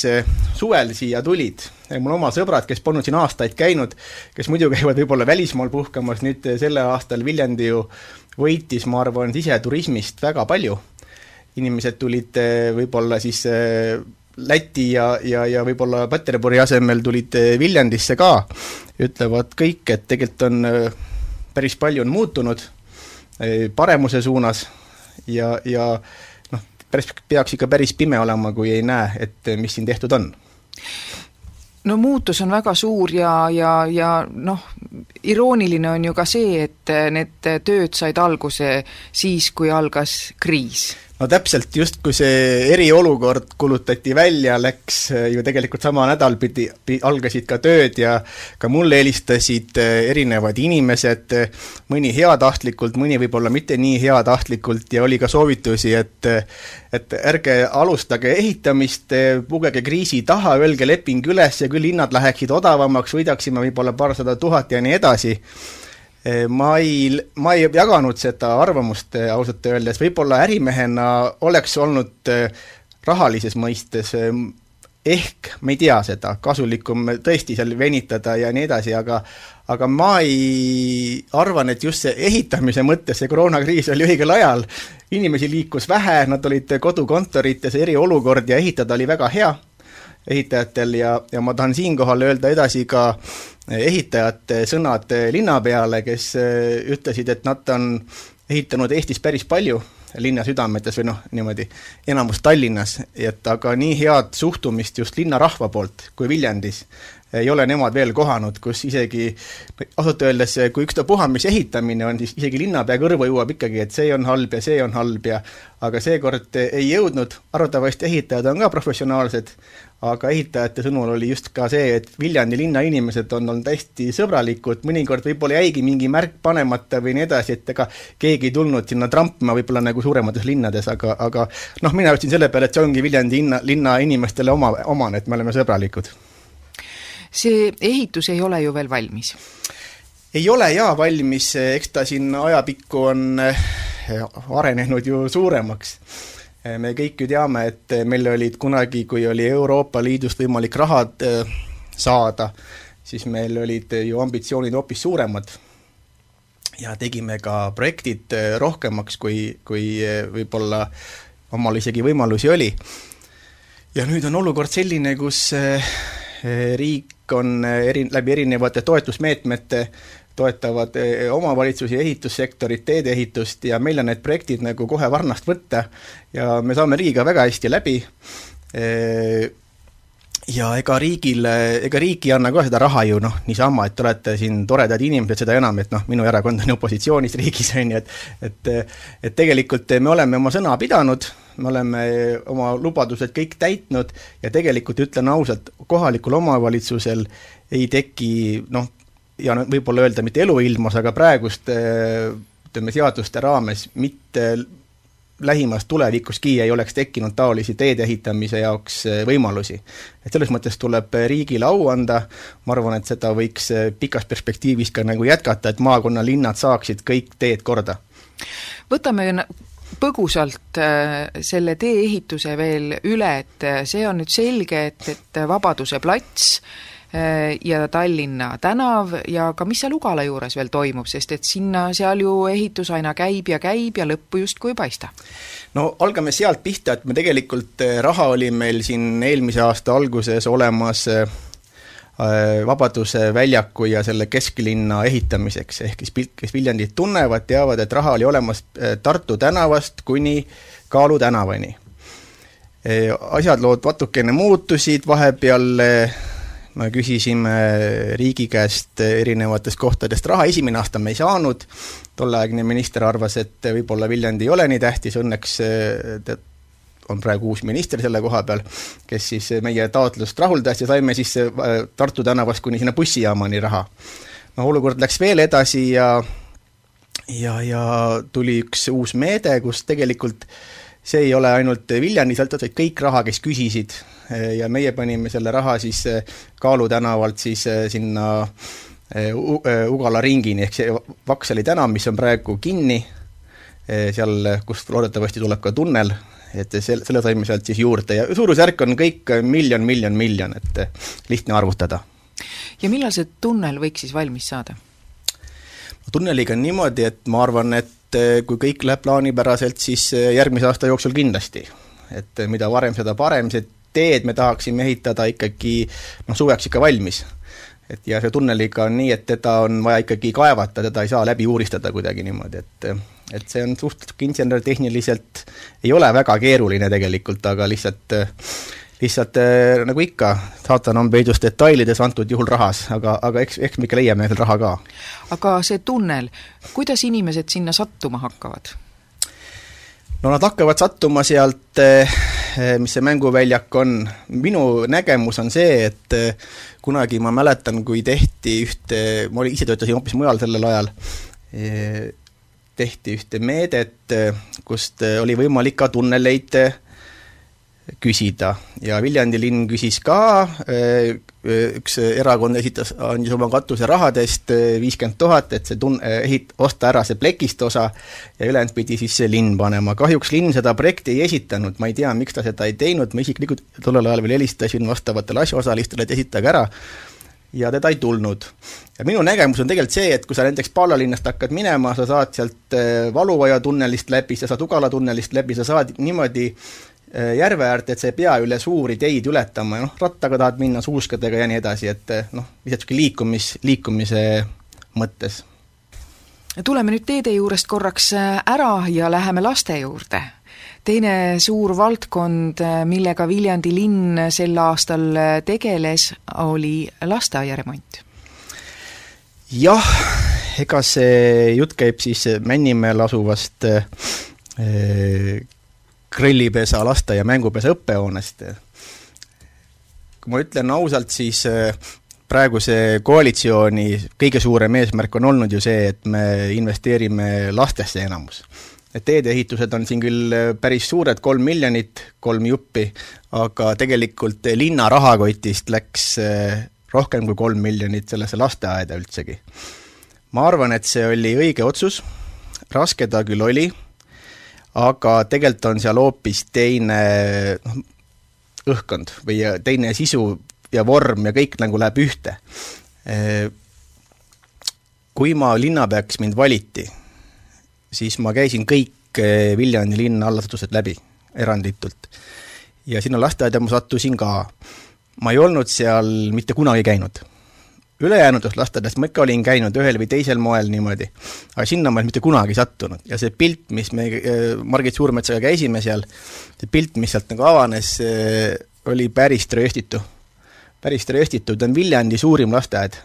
suvel siia tulid, mul oma sõbrad, kes polnud siin aastaid käinud, kes muidu käivad võib-olla välismaal puhkamas, nüüd sellel aastal Viljandi ju võitis, ma arvan, siseturismist väga palju. inimesed tulid eh, võib-olla siis eh, Läti ja, ja, ja võib-olla Peterburi asemel tulid eh, Viljandisse ka, ütlevad kõik, et tegelikult on päris palju on muutunud paremuse suunas ja, ja päris, peaks ikka päris pime olema, kui ei näe, et mis siin tehtud on. No muutus on väga suur ja, ja, ja noh, irooniline on ju ka see, et need tööd said alguse siis, kui algas kriis no täpselt, justkui see eriolukord kuulutati välja, läks äh, ju tegelikult sama nädal pidi, algasid ka tööd ja ka mulle helistasid äh, erinevad inimesed, mõni heatahtlikult, mõni võib-olla mitte nii heatahtlikult ja oli ka soovitusi, et et ärge alustage ehitamist, pugege kriisi taha, öelge leping üles ja küll hinnad läheksid odavamaks, võidaksime võib-olla paarsada tuhat ja nii edasi ma ei, ma ei jaganud seda arvamust eh, ausalt öeldes, võib-olla ärimehena oleks olnud eh, rahalises mõistes ehk, ma ei tea seda, kasulikum tõesti seal venitada ja nii edasi, aga aga ma ei, arvan, et just see ehitamise mõttes see koroonakriis oli õigel ajal, inimesi liikus vähe, nad olid kodukontorites, eriolukord ja ehitada oli väga hea ehitajatel ja, ja ma tahan siinkohal öelda edasi ka ehitajate sõnad linna peale, kes äh, ütlesid, et nad on ehitanud Eestis päris palju linna südametes või noh, niimoodi, enamus Tallinnas, et aga nii head suhtumist just linnarahva poolt kui Viljandis ei ole nemad veel kohanud, kus isegi ausalt öeldes, kui ükstapuha, mis ehitamine on, siis isegi linnapea kõrvu jõuab ikkagi, et see on halb ja see on halb ja aga seekord ei jõudnud, arvatavasti ehitajad on ka professionaalsed, aga ehitajate sõnul oli just ka see, et Viljandi linna inimesed on olnud hästi sõbralikud, mõnikord võib-olla jäigi mingi märk panemata või nii edasi, et ega keegi ei tulnud sinna trampima võib-olla nagu suuremates linnades, aga, aga noh, mina ütlesin selle peale, et see ongi Viljandi linna, linna inimestele oma, omane, et me oleme sõbralikud see ehitus ei ole ju veel valmis? ei ole jaa valmis, eks ta siin ajapikku on eh, arenenud ju suuremaks. Eh, me kõik ju teame, et meil olid kunagi, kui oli Euroopa Liidust võimalik rahad eh, saada, siis meil olid ju ambitsioonid hoopis suuremad ja tegime ka projektid rohkemaks, kui, kui võib-olla omal isegi võimalusi oli. ja nüüd on olukord selline, kus riik on eri, läbi erinevate toetusmeetmete toetavad eh, omavalitsusi, ehitussektorit, teedeehitust ja meil on need projektid nagu kohe varnast võtta ja me saame riigiga väga hästi läbi. Eh, ja ega riigil, ega riik ei anna ka seda raha ju noh, niisama, et te olete siin toredad inimesed, seda enam, et noh, minu erakond on opositsioonis riigis, on ju, et et et tegelikult me oleme oma sõna pidanud, me oleme oma lubadused kõik täitnud ja tegelikult ütlen ausalt, kohalikul omavalitsusel ei teki noh, ja võib-olla öelda mitte eluilmas, aga praeguste ütleme, seaduste raames mitte lähimas tulevikuski ei oleks tekkinud taolisi teede ehitamise jaoks äh, võimalusi. et selles mõttes tuleb riigile au anda, ma arvan, et seda võiks äh, pikas perspektiivis ka nagu jätkata, et maakonnalinnad saaksid kõik teed korda. võtame põgusalt selle tee-ehituse veel üle, et see on nüüd selge, et, et Vabaduse plats ja Tallinna tänav ja ka mis seal Ugala juures veel toimub, sest et sinna, seal ju ehitus aina käib ja käib ja lõppu justkui ei paista? no algame sealt pihta, et me tegelikult, eh, raha oli meil siin eelmise aasta alguses olemas eh, Vabaduse väljaku ja selle kesklinna ehitamiseks, ehk kes, kes Viljandit tunnevad, teavad, et raha oli olemas Tartu tänavast kuni Kaalu tänavani. asjad lood natukene muutusid, vahepeal me küsisime riigi käest erinevatest kohtadest raha, esimene aasta me ei saanud, tolleaegne minister arvas, et võib-olla Viljandi ei ole nii tähtis, õnneks on praegu uus minister selle koha peal, kes siis meie taotlust rahuldas ja saime siis Tartu tänavast kuni sinna bussijaamani raha. no olukord läks veel edasi ja ja, ja tuli üks uus meede, kus tegelikult see ei ole ainult Viljandi sõltuvalt, vaid kõik raha, kes küsisid, ja meie panime selle raha siis Kaalu tänavalt siis sinna Ugala ringini, ehk see Vaksali tänav, mis on praegu kinni, seal, kust loodetavasti tuleb ka tunnel, et sel-, selle saime sealt siis juurde ja suurusjärk on kõik miljon, miljon, miljon, et lihtne arvutada. ja millal see tunnel võiks siis valmis saada? tunneliga on niimoodi, et ma arvan, et kui kõik läheb plaanipäraselt, siis järgmise aasta jooksul kindlasti. et mida varem, seda parem, see teed me tahaksime ehitada ikkagi noh, suveks ikka valmis. et ja see tunneliga on nii, et teda on vaja ikkagi kaevata, teda ei saa läbi uuristada kuidagi niimoodi, et et see on suhteliselt insener-tehniliselt, ei ole väga keeruline tegelikult, aga lihtsalt lihtsalt nagu ikka, saatan on peidus detailides, antud juhul rahas, aga, aga eks, eks me ikka leiame seal raha ka. aga see tunnel, kuidas inimesed sinna sattuma hakkavad? No nad hakkavad sattuma sealt, mis see mänguväljak on, minu nägemus on see, et kunagi ma mäletan, kui tehti ühte, ma ise töötasin hoopis mujal sellel ajal, tehti ühte meedet, kust oli võimalik ka tunneleid küsida. Ja Viljandi linn küsis ka, üks erakond esitas, andis oma katuserahadest viiskümmend tuhat, et see tun-, ehit-, osta ära see plekist osa ja ülejäänud pidi siis see linn panema. kahjuks linn seda projekti ei esitanud, ma ei tea, miks ta seda ei teinud, ma isiklikult tollel ajal veel helistasin vastavatele asjaosalistele, et esitage ära, ja teda ei tulnud. ja minu nägemus on tegelikult see, et kui sa näiteks Paala linnast hakkad minema, sa saad sealt Valuoja tunnelist läbi, sa saad Ugala tunnelist läbi, sa saad niimoodi järve äärde, et sa ei pea üle suuri teid ületama ja noh, rattaga tahad minna, suuskadega ja nii edasi, et noh, lihtsalt niisugune liikumis, liikumise mõttes. tuleme nüüd teede juurest korraks ära ja läheme laste juurde. teine suur valdkond, millega Viljandi linn sel aastal tegeles, oli lasteaiaremont. jah, ega see jutt käib siis Männimäel asuvast grillipesa, lasteaia mängupesa õppehoonest. kui ma ütlen ausalt, siis praeguse koalitsiooni kõige suurem eesmärk on olnud ju see, et me investeerime lastesse enamus. et teedeehitused on siin küll päris suured, kolm miljonit, kolm juppi, aga tegelikult linna rahakotist läks rohkem kui kolm miljonit sellesse lasteaeda üldsegi. ma arvan, et see oli õige otsus, raske ta küll oli aga tegelikult on seal hoopis teine noh, õhkkond või teine sisu ja vorm ja kõik nagu läheb ühte. Kui ma linnapeaks mind valiti, siis ma käisin kõik Viljandi linna allasutused läbi, eranditult. ja sinna lasteaeda ma sattusin ka. ma ei olnud seal mitte kunagi käinud ülejäänutes lasteaias ma ikka olin käinud ühel või teisel moel niimoodi, aga sinna ma ei mitte kunagi sattunud ja see pilt, mis me äh, Margit Suurmetsaga käisime seal, see pilt, mis sealt nagu avanes, oli päris trööstitu. päris trööstitu, ta on Viljandi suurim lasteaed.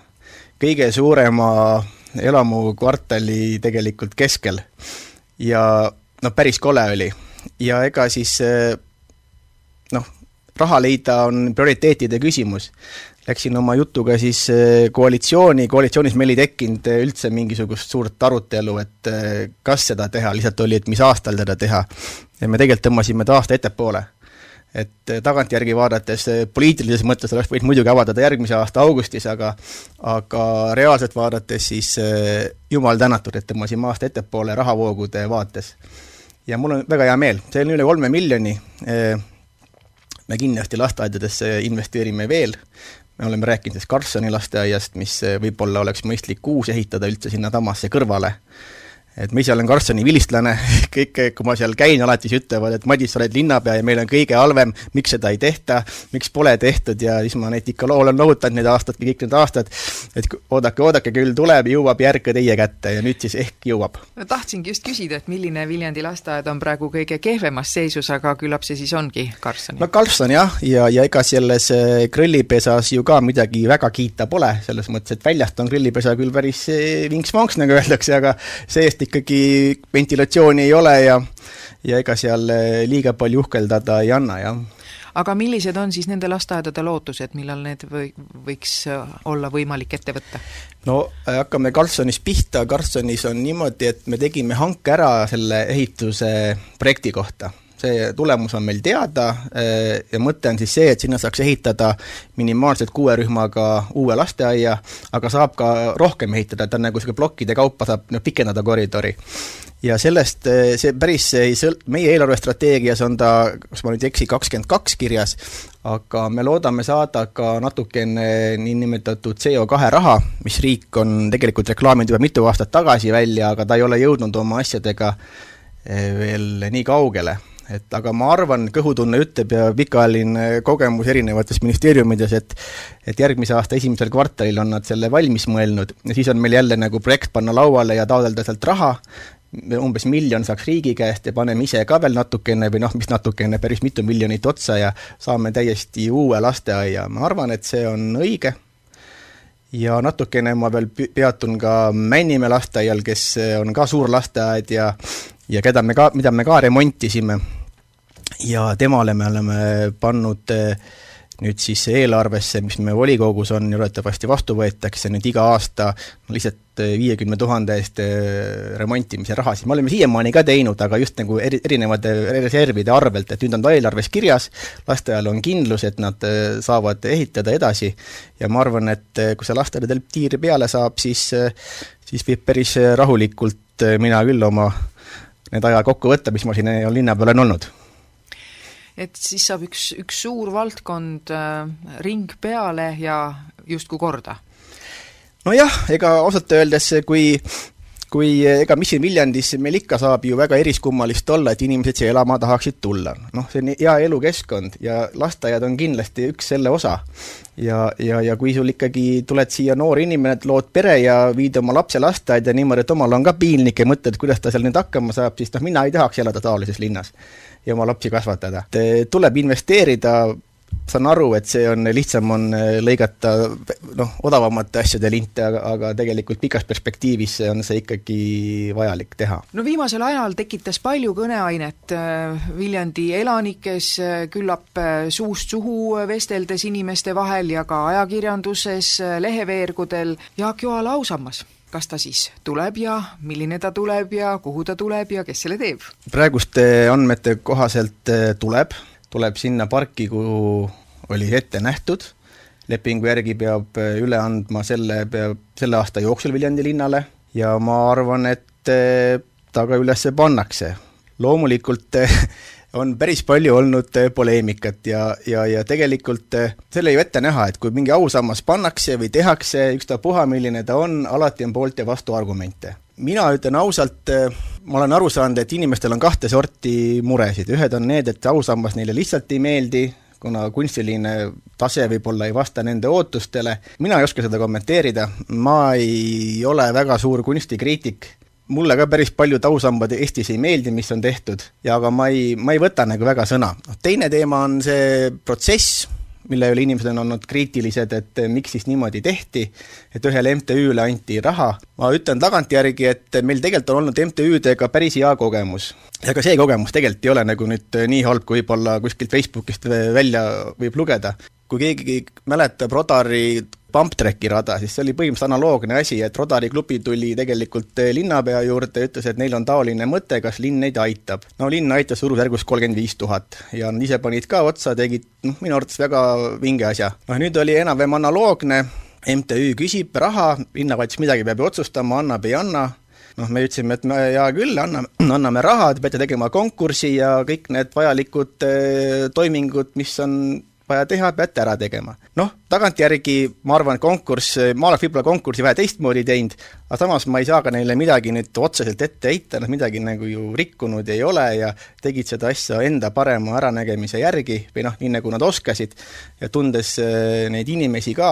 kõige suurema elamukvartali tegelikult keskel. ja noh, päris kole oli. ja ega siis noh, raha leida on prioriteetide küsimus läksin oma jutuga siis äh, koalitsiooni, koalitsioonis meil ei tekkinud äh, üldse mingisugust suurt arutelu, et äh, kas seda teha, lihtsalt oli, et mis aastal seda teha. ja me tegelikult tõmbasime ta aasta ettepoole. et tagantjärgi vaadates poliitilises mõttes oleks võinud muidugi avaldada järgmise aasta augustis, aga aga reaalselt vaadates siis jumal tänatud, et tõmbasime aasta ettepoole rahavoogude vaates. ja mul on väga hea meel, see on üle kolme miljoni, me kindlasti lasteaedadesse investeerime veel, me oleme rääkinud sellest Karlssoni lasteaiast, mis võib-olla oleks mõistlik uus ehitada üldse sinna Tamasse kõrvale. Et ma ise olen Karlssoni vilistlane, kõik, kui ma seal käin, alati siis ütlevad, et Madis, sa oled linnapea ja meil on kõige halvem, miks seda ei tehta, miks pole tehtud ja siis ma neid ikka olen lohutanud need aastad, kõik need aastad, et oodake, oodake, küll tuleb, jõuab järg ka teie kätte ja nüüd siis ehk jõuab. ma tahtsingi just küsida, et milline Viljandi lasteaed on praegu kõige kehvemas seisus, aga küllap see siis ongi Karlssoni? no Karlsson jah, ja, ja ega selles grillipesas ju ka midagi väga kiita pole, selles mõttes, et väljast on grillipesa küll päris eh, vinks-vonks, nagu öeldakse, aga see-eest ikkagi ventilatsiooni ei ole ja ja ega seal eh, liiga palju uhkeldada ei anna, jah. Aga millised on siis nende lasteaedade lootused, millal need või, võiks eh, olla võimalik ette võtta? no eh, hakkame Karlssonis pihta, Karlssonis on niimoodi, et me tegime hanke ära selle ehituse projekti kohta see tulemus on meil teada ja mõte on siis see, et sinna saaks ehitada minimaalselt kuue rühmaga uue lasteaia, aga saab ka rohkem ehitada, ta on nagu niisugune plokkide kaupa saab no, pikendada koridori. Ja sellest eh, see päris ei sõl-, meie eelarvestrateegias on ta, kas ma nüüd ei eksi, kakskümmend kaks kirjas, aga me loodame saada ka natukene niinimetatud CO2 raha, mis riik on tegelikult reklaaminud juba mitu aastat tagasi välja, aga ta ei ole jõudnud oma asjadega eh, veel nii kaugele et aga ma arvan, kõhutunne ütleb ja pikaajaline kogemus erinevates ministeeriumides, et et järgmise aasta esimesel kvartalil on nad selle valmis mõelnud. Ja siis on meil jälle nagu projekt panna lauale ja taotleda sealt raha. Umbes miljon saaks riigi käest ja paneme ise ka veel natukene või noh, mis natukene, päris mitu miljonit otsa ja saame täiesti uue lasteaia, ma arvan, et see on õige, ja natukene ma veel peatun ka Männimäe lasteaial, kes on ka suur lasteaed ja ja keda me ka, mida me ka remontisime. ja temale me oleme pannud äh, nüüd siis eelarvesse, mis meil volikogus on ja loodetavasti vastu võetakse nüüd iga aasta no lihtsalt eh, viiekümne tuhande eest eh, remontimise raha, siis me oleme siiamaani ka teinud, aga just nagu eri, erinevate reservide arvelt, et nüüd on ta eelarves kirjas, lasteaial on kindlus, et nad eh, saavad ehitada edasi. Ja ma arvan, et kui see lasteaedadel tiir peale saab, siis siis võib päris rahulikult mina küll oma need aja kokku võtta, mis ma siin linna peal olen olnud et siis saab üks, üks suur valdkond äh, ring peale ja justkui korda? nojah, ega ausalt öeldes, kui kui ega mis siin Viljandis meil ikka saab ju väga eriskummalist olla, et inimesed siia elama tahaksid tulla. noh, see on hea elukeskkond ja lasteaiad on kindlasti üks selle osa. ja, ja, ja kui sul ikkagi tuled siia noor inimene, lood pere ja viid oma lapse lasteaeda niimoodi, et omal on ka piinlik ja mõtled, kuidas ta seal nüüd hakkama saab, siis noh, mina ei tahaks elada taolises linnas ja oma lapsi kasvatada. tuleb investeerida, saan aru, et see on, lihtsam on äh, lõigata noh, odavamate asjade linte, aga, aga tegelikult pikas perspektiivis on see ikkagi vajalik teha. no viimasel ajal tekitas palju kõneainet äh, Viljandi elanikes, küllap suust suhu vesteldes inimeste vahel ja ka ajakirjanduses, leheveergudel Jaak Joala ausammas kas ta siis tuleb ja milline ta tuleb ja kuhu ta tuleb ja kes selle teeb? praeguste andmete kohaselt eh, tuleb, tuleb sinna parki, kuhu oli ette nähtud, lepingu järgi peab eh, üle andma selle, peab selle aasta jooksul Viljandi linnale ja ma arvan, et eh, ta ka üles pannakse. loomulikult on päris palju olnud äh, poleemikat ja, ja, ja tegelikult äh, selle ju ette näha, et kui mingi ausammas pannakse või tehakse, ükstapuha, milline ta on, alati on poolt ja vastu argumente. mina ütlen ausalt, äh, ma olen aru saanud, et inimestel on kahte sorti muresid, ühed on need, et ausammas neile lihtsalt ei meeldi, kuna kunstiline tase võib-olla ei vasta nende ootustele, mina ei oska seda kommenteerida, ma ei ole väga suur kunstikriitik mulle ka päris paljud ausambad Eestis ei meeldi, mis on tehtud, ja aga ma ei, ma ei võta nagu väga sõna. noh, teine teema on see protsess, mille üle inimesed on olnud kriitilised, et miks siis niimoodi tehti, et ühele MTÜ-le anti raha. ma ütlen tagantjärgi, et meil tegelikult on olnud MTÜ-dega päris hea kogemus. ja ka see kogemus tegelikult ei ole nagu nüüd nii halb, kui võib-olla kuskilt Facebookist välja võib lugeda. kui keegi mäletab Rodari pumptracki rada, siis see oli põhimõtteliselt analoogne asi, et Rodari klubi tuli tegelikult eh, linnapea juurde ja ütles, et neil on taoline mõte, kas linn neid aitab. no linn aitas suurusjärgus kolmkümmend viis tuhat ja nad ise panid ka otsa, tegid noh, minu arvates väga vinge asja. noh, nüüd oli enam-vähem analoogne, MTÜ küsib raha, linnavalitsus midagi peab ju otsustama, annab, ei anna, noh, me ütlesime, et me hea küll, anname, anname raha, te peate tegema konkursi ja kõik need vajalikud eh, toimingud, mis on vaja teha, peate ära tegema. noh, tagantjärgi ma arvan, konkurss, ma oleks võib-olla konkursi vähe teistmoodi teinud, aga samas ma ei saa ka neile midagi nüüd otseselt ette heita, nad midagi nagu ju rikkunud ei ole ja tegid seda asja enda parema äranägemise järgi või noh, nii nagu nad oskasid, ja tundes äh, neid inimesi ka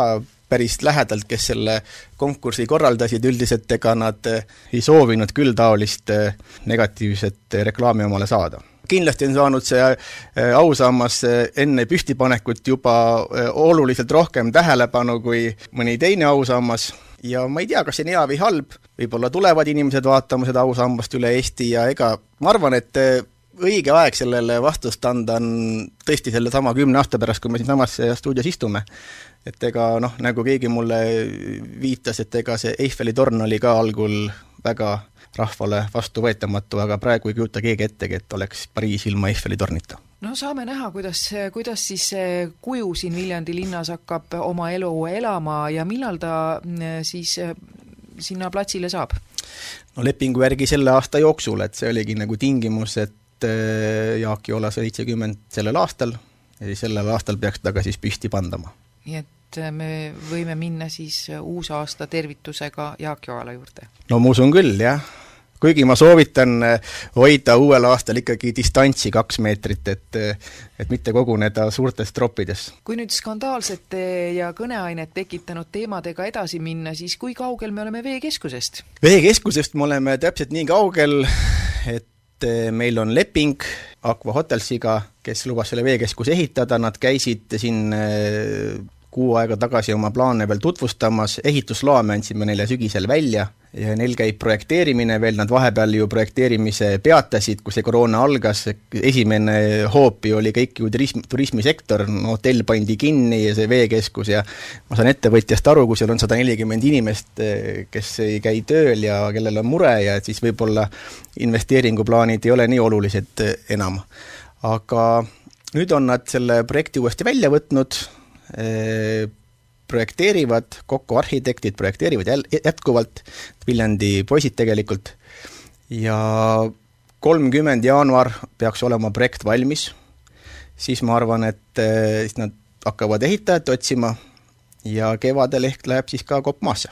päris lähedalt, kes selle konkursi korraldasid, üldiselt ega nad äh, ei soovinud küll taolist äh, negatiivset reklaami omale saada kindlasti on saanud see äh, ausammas äh, enne püstipanekut juba äh, oluliselt rohkem tähelepanu kui mõni teine ausammas ja ma ei tea, kas see on hea või halb, võib-olla tulevad inimesed vaatama seda ausammast üle Eesti ja ega ma arvan, et õige aeg sellele vastust anda on tõesti sellesama kümne aasta pärast, kui me siinsamas stuudios istume. et ega noh, nagu keegi mulle viitas, et ega see Eiffeli torn oli ka algul väga rahvale vastuvõetamatu, aga praegu ei kujuta keegi ettegi, et oleks Pariis ilma Eiffeli tornita. no saame näha, kuidas, kuidas siis see kuju siin Viljandi linnas hakkab oma elu elama ja millal ta mm, siis äh, sinna platsile saab? no lepingu järgi selle aasta jooksul, et see oligi nagu tingimus, et äh, Jaak Joola seitsekümmend sellel aastal ja sellel aastal peaks ta ka siis püsti pandama. nii et et me võime minna siis uusaasta tervitusega Jaak Joala juurde? no ma usun küll, jah kuigi ma soovitan eh, hoida uuel aastal ikkagi distantsi kaks meetrit, et eh, et mitte koguneda suurtes troppides. kui nüüd skandaalsete ja kõneainet tekitanud teemadega edasi minna, siis kui kaugel me oleme Veekeskusest? veekeskusest me oleme täpselt nii kaugel, et eh, meil on leping Aqua Hotelsiga, kes lubas selle veekeskuse ehitada, nad käisid siin kuu aega tagasi oma plaane veel tutvustamas, ehitusloa me andsime neile sügisel välja ja neil käib projekteerimine veel, nad vahepeal ju projekteerimise peatasid, kui see koroona algas, esimene hoop ju oli kõik ju turism, turismisektor, no hotell pandi kinni ja see veekeskus ja ma saan ettevõtjast aru, kui seal on sada nelikümmend inimest, kes ei käi tööl ja kellel on mure ja et siis võib-olla investeeringuplaanid ei ole nii olulised enam. aga nüüd on nad selle projekti uuesti välja võtnud, projekteerivad, kokku arhitektid projekteerivad jäl-, jätkuvalt, Viljandi poisid tegelikult, ja kolmkümmend jaanuar peaks olema projekt valmis, siis ma arvan, et äh, siis nad hakkavad ehitajat otsima ja kevadel ehk läheb siis ka kopp maasse.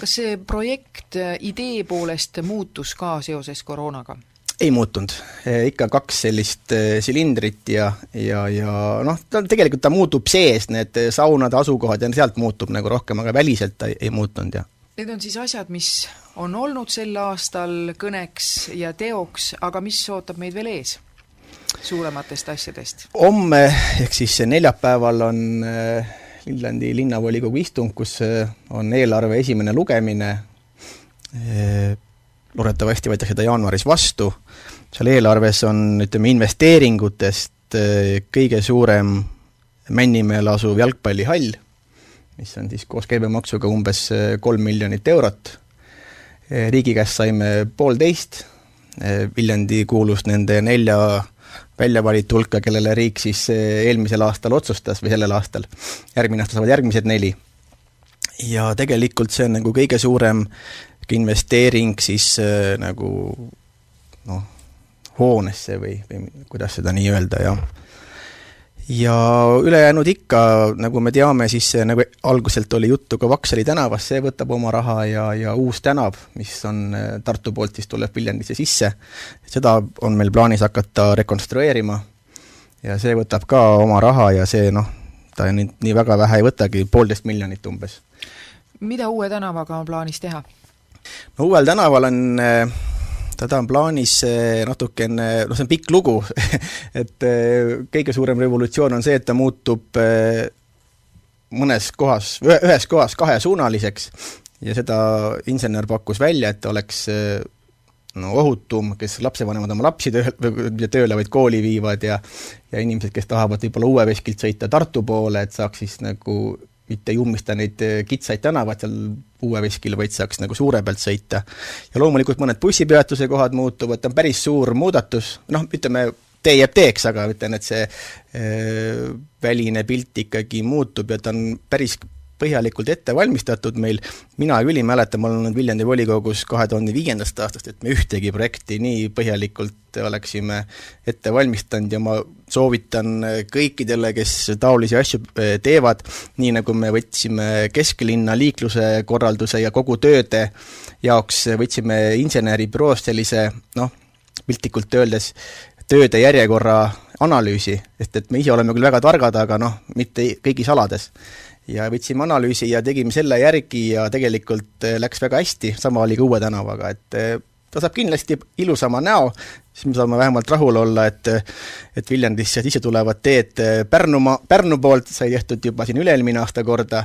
kas see projekt äh, idee poolest muutus ka seoses koroonaga? Ei muutunud, ikka kaks sellist silindrit ja, ja, ja noh, ta tegelikult ta muutub sees, need saunade asukohad ja sealt muutub nagu rohkem, aga väliselt ta ei, ei muutunud, jah. Need on siis asjad, mis on olnud sel aastal kõneks ja teoks, aga mis ootab meid veel ees suurematest asjadest? homme, ehk siis neljapäeval on Viljandi linnavolikogu istung, kus on eelarve esimene lugemine, loodetavasti võetakse ta jaanuaris vastu, seal eelarves on, ütleme, investeeringutest eh, kõige suurem Männimäel asuv jalgpallihall, mis on siis koos käibemaksuga umbes eh, kolm miljonit eurot, eh, riigi käest saime poolteist, Viljandi kuulus nende nelja väljavalitu hulka, kellele riik siis eelmisel aastal otsustas või sellel aastal. järgmine aasta saavad järgmised neli. ja tegelikult see on nagu kõige suurem investeering siis äh, nagu noh, hoonesse või, või kuidas seda nii öelda, jah. ja ülejäänud ikka, nagu me teame, siis nagu alguselt oli juttu ka Vaksali tänavast, see võtab oma raha ja, ja uus tänav, mis on äh, Tartu poolt, siis tuleb Viljandisse sisse, seda on meil plaanis hakata rekonstrueerima ja see võtab ka oma raha ja see noh, ta nii, nii väga vähe ei võtagi, poolteist miljonit umbes. mida uue tänavaga on plaanis teha? No uuel tänaval on äh, teda on plaanis äh, natukene, noh, see on pikk lugu. Et äh, kõige suurem revolutsioon on see, et ta muutub mõnes kohas, ühes kohas kahesuunaliseks. Ja seda insener pakkus välja, et oleks no ohutum, kes lapsevanemad oma lapsi tööle, mitte tööle, vaid kooli viivad ja ja inimesed, kes tahavad võib-olla Uue veskilt sõita Tartu poole, et saaks siis nagu mitte ei ummista neid eh, kitsaid tänavaid seal Uue veskil, vaid saaks nagu suure pealt sõita. ja loomulikult mõned bussipeatuse kohad muutuvad, ta on päris suur muudatus, noh, ütleme, tee jääb teeks, aga ütlen, et see äh, väline pilt ikkagi muutub ja ta on päris põhjalikult ette valmistatud meil, mina küll ei mäleta, ma olen olnud Viljandi volikogus kahe tuhande viiendast aastast, et me ühtegi projekti nii põhjalikult oleksime ette valmistanud ja ma soovitan kõikidele, kes taolisi asju eh, teevad, nii nagu me võtsime kesklinna liikluse korralduse ja kogu tööde jaoks, võtsime inseneribüroost sellise noh, piltlikult öeldes tööde järjekorra analüüsi, sest et me ise oleme küll väga targad, aga noh, mitte kõigis alades ja võtsime analüüsi ja tegime selle järgi ja tegelikult eh, läks väga hästi, sama oli ka Uue tänavaga, et eh, ta saab kindlasti ilusama näo, siis me saame vähemalt rahul olla, et et Viljandisse sisse tulevad teed eh, Pärnumaa, Pärnu poolt sai tehtud juba siin üle-eelmine aasta korda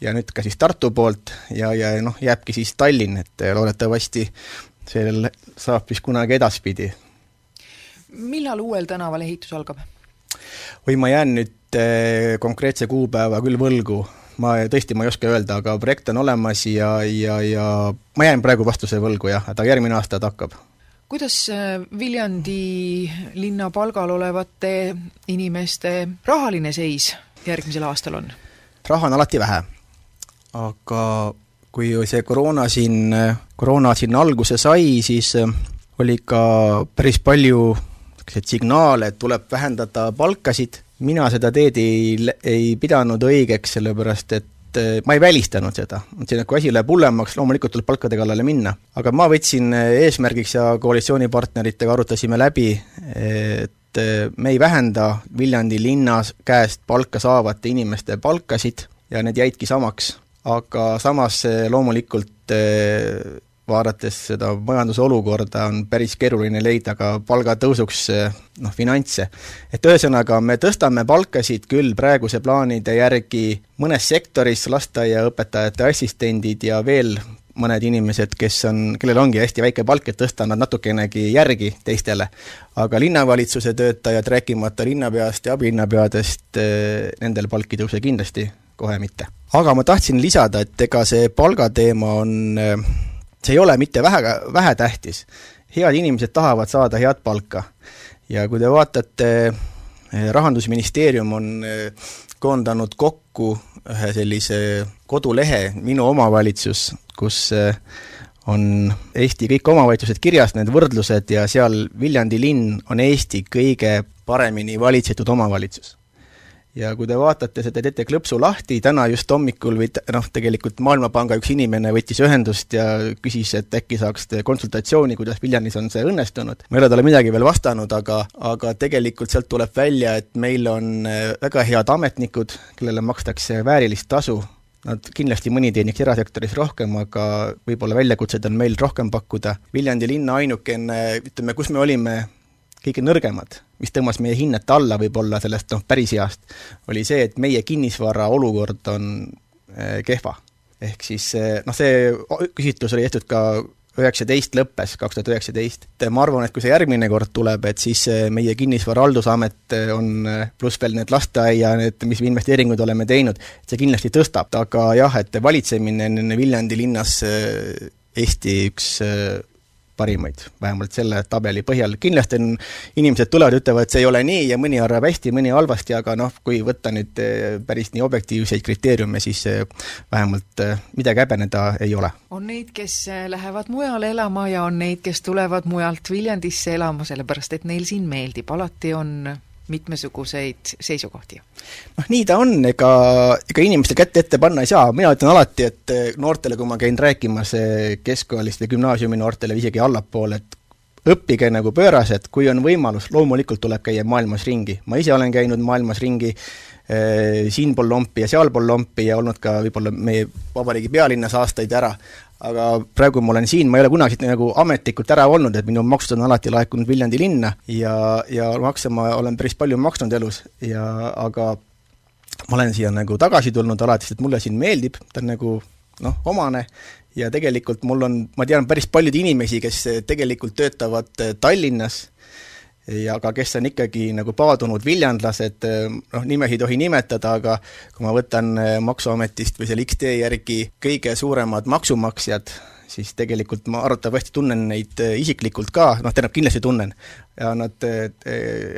ja nüüd ka siis Tartu poolt ja, ja noh, jääbki siis Tallinn, et loodetavasti sellel saab vist kunagi edaspidi. millal uuel tänaval ehitus algab? oi, ma jään nüüd eh, konkreetse kuupäeva küll võlgu, ma tõesti, ma ei oska öelda, aga projekt on olemas ja, ja, ja ma jään praegu vastuse võlgu jah, aga järgmine aasta ta hakkab. kuidas eh, Viljandi linna palgal olevate inimeste rahaline seis järgmisel aastal on? raha on alati vähe, aga kui see koroona siin, koroona siin alguse sai, siis eh, oli ka päris palju niisuguseid signaale, et tuleb vähendada palkasid, mina seda teed ei, ei pidanud õigeks, sellepärast et eh, ma ei välistanud seda, mõtlesin, et kui asi läheb hullemaks, loomulikult tuleb palkade kallale minna. aga ma võtsin eh, eesmärgiks ja koalitsioonipartneritega arutasime läbi, et eh, me ei vähenda Viljandi linnas käest palka saavate inimeste palkasid ja need jäidki samaks, aga samas loomulikult vaadates seda majanduse olukorda, on päris keeruline leida ka palgatõusuks noh, finantse. et ühesõnaga, me tõstame palkasid küll praeguse plaanide järgi mõnes sektoris, lasteaiaõpetajate assistendid ja veel mõned inimesed, kes on, kellel ongi hästi väike palk, et tõsta nad natukenegi järgi teistele. aga linnavalitsuse töötajad, rääkimata linnapeast ja abilinnapeadest, nendel palk ei tõuse kindlasti kohe mitte. aga ma tahtsin lisada, et ega see palgateema on see ei ole mitte vähe, vähetähtis. head inimesed tahavad saada head palka. ja kui te vaatate, eh, Rahandusministeerium on eh, koondanud kokku ühe sellise kodulehe Minu omavalitsus, kus eh, on Eesti kõik omavalitsused kirjas, need võrdlused ja seal Viljandi linn on Eesti kõige paremini valitsetud omavalitsus ja kui te vaatate seda, teete klõpsu lahti, täna just hommikul või noh, tegelikult Maailmapanga üks inimene võttis ühendust ja küsis, et äkki saaks konsultatsiooni, kuidas Viljandis on see õnnestunud. ma ei ole talle midagi veel vastanud, aga, aga tegelikult sealt tuleb välja, et meil on äh, väga head ametnikud, kellele makstakse väärilist tasu, Nad kindlasti mõni teeniks erasektoris rohkem, aga võib-olla väljakutseid on meil rohkem pakkuda. Viljandi linna ainukene, ütleme, kus me olime kõige nõrgemad, mis tõmbas meie hinnet alla võib-olla sellest noh, päris heast, oli see, et meie kinnisvara olukord on äh, kehva. ehk siis äh, noh, see küsitlus oli tehtud ka üheksateist lõppes, kaks tuhat üheksateist. ma arvan, et kui see järgmine kord tuleb, et siis äh, meie Kinnisvara Haldusamet on, pluss veel need lasteaia, need, mis me investeeringuid oleme teinud, see kindlasti tõstab, aga jah, et valitsemine on Viljandi linnas Eesti üks parimaid, vähemalt selle tabeli põhjal, kindlasti on, inimesed tulevad ütlevad, see ei ole nii ja mõni arvab hästi, mõni halvasti, aga noh, kui võtta nüüd eh, päris nii objektiivseid kriteeriume, siis eh, vähemalt eh, midagi häbeneda ei ole. on neid, kes lähevad mujale elama ja on neid, kes tulevad mujalt Viljandisse elama, sellepärast et neil siin meeldib, alati on mitmesuguseid seisukohti. noh, nii ta on, ega, ega inimestel kätte ette panna ei saa, mina ütlen alati, et eh, noortele, kui ma käin rääkimas keskkoolist või gümnaasiumi noortele või isegi allapoole, et õppige nagu pöörased, kui on võimalus, loomulikult tuleb käia maailmas ringi. ma ise olen käinud maailmas ringi eh, siinpool lompi ja sealpool lompi ja olnud ka võib-olla meie vabariigi pealinnas aastaid ära, aga praegu ma olen siin, ma ei ole kunagi nagu ametlikult ära olnud, et minu maksud on alati laekunud Viljandi linna ja, ja makse ma olen päris palju maksnud elus ja aga ma olen siia nagu tagasi tulnud alati, sest mulle siin meeldib, ta on nagu noh, omane. Ja tegelikult mul on, ma tean päris palju inimesi, kes tegelikult töötavad Tallinnas ja aga kes on ikkagi nagu paadunud viljandlased, noh, nimesid ei tohi nimetada, aga kui ma võtan eh, Maksuametist või selle X-tee järgi kõige suuremad maksumaksjad, siis tegelikult ma arvatavasti tunnen neid eh, isiklikult ka, noh, tähendab kindlasti tunnen, ja nad eh,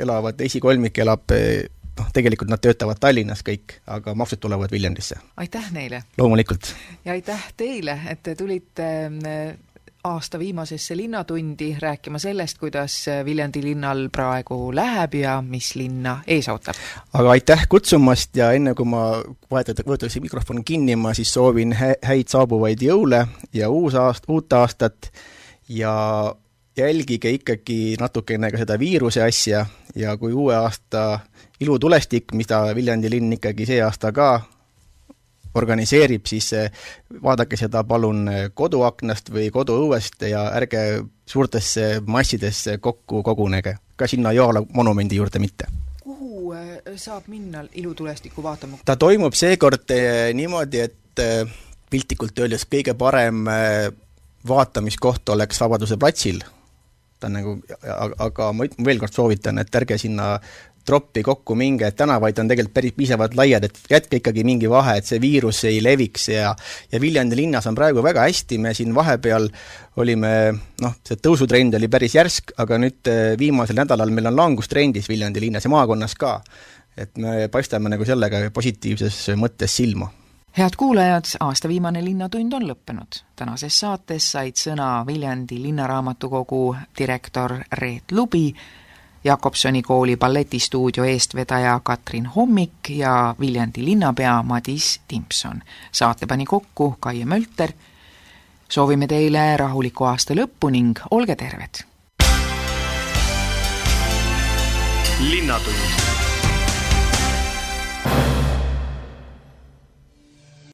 elavad, esikolmik elab noh, tegelikult nad töötavad Tallinnas kõik, aga maksud tulevad Viljandisse. aitäh neile! loomulikult! ja aitäh teile, et te tulite aasta viimasesse Linnatundi rääkima sellest, kuidas Viljandi linnal praegu läheb ja mis linna ees ootab. aga aitäh kutsumast ja enne, kui ma vahetada, võetakse mikrofon kinni, ma siis soovin häid saabuvaid jõule ja uus aast-, uut aastat ja jälgige ikkagi natukene ka seda viiruse asja ja kui uue aasta ilutulestik, mida Viljandi linn ikkagi see aasta ka organiseerib, siis eh, vaadake seda palun eh, koduaknast või koduõuest ja ärge suurtesse massidesse kokku kogunege. ka sinna Joala monumendi juurde mitte. kuhu eh, saab minna ilutulestikku vaatama? ta toimub seekord niimoodi, et piltlikult öeldes kõige parem vaatamiskoht oleks Vabaduse platsil, ta on nagu, aga ma veel kord soovitan, et ärge sinna troppi kokku minge, et tänavaid on tegelikult päris piisavalt laiad, et jätke ikkagi mingi vahe, et see viirus ei leviks ja ja Viljandi linnas on praegu väga hästi, me siin vahepeal olime noh, see tõusutrend oli päris järsk, aga nüüd eh, viimasel nädalal meil on langustrendis Viljandi linnas ja maakonnas ka. et me paistame nagu sellega positiivses mõttes silma head kuulajad, aasta viimane Linnatund on lõppenud. tänases saates said sõna Viljandi Linnaraamatukogu direktor Reet Lubi Jakobsoni kooli balletistuudio eestvedaja Katrin Hommik ja Viljandi linnapea Madis Timpson. saate pani kokku Kaie Mölter. soovime teile rahulikku aasta lõppu ning olge terved! linnatund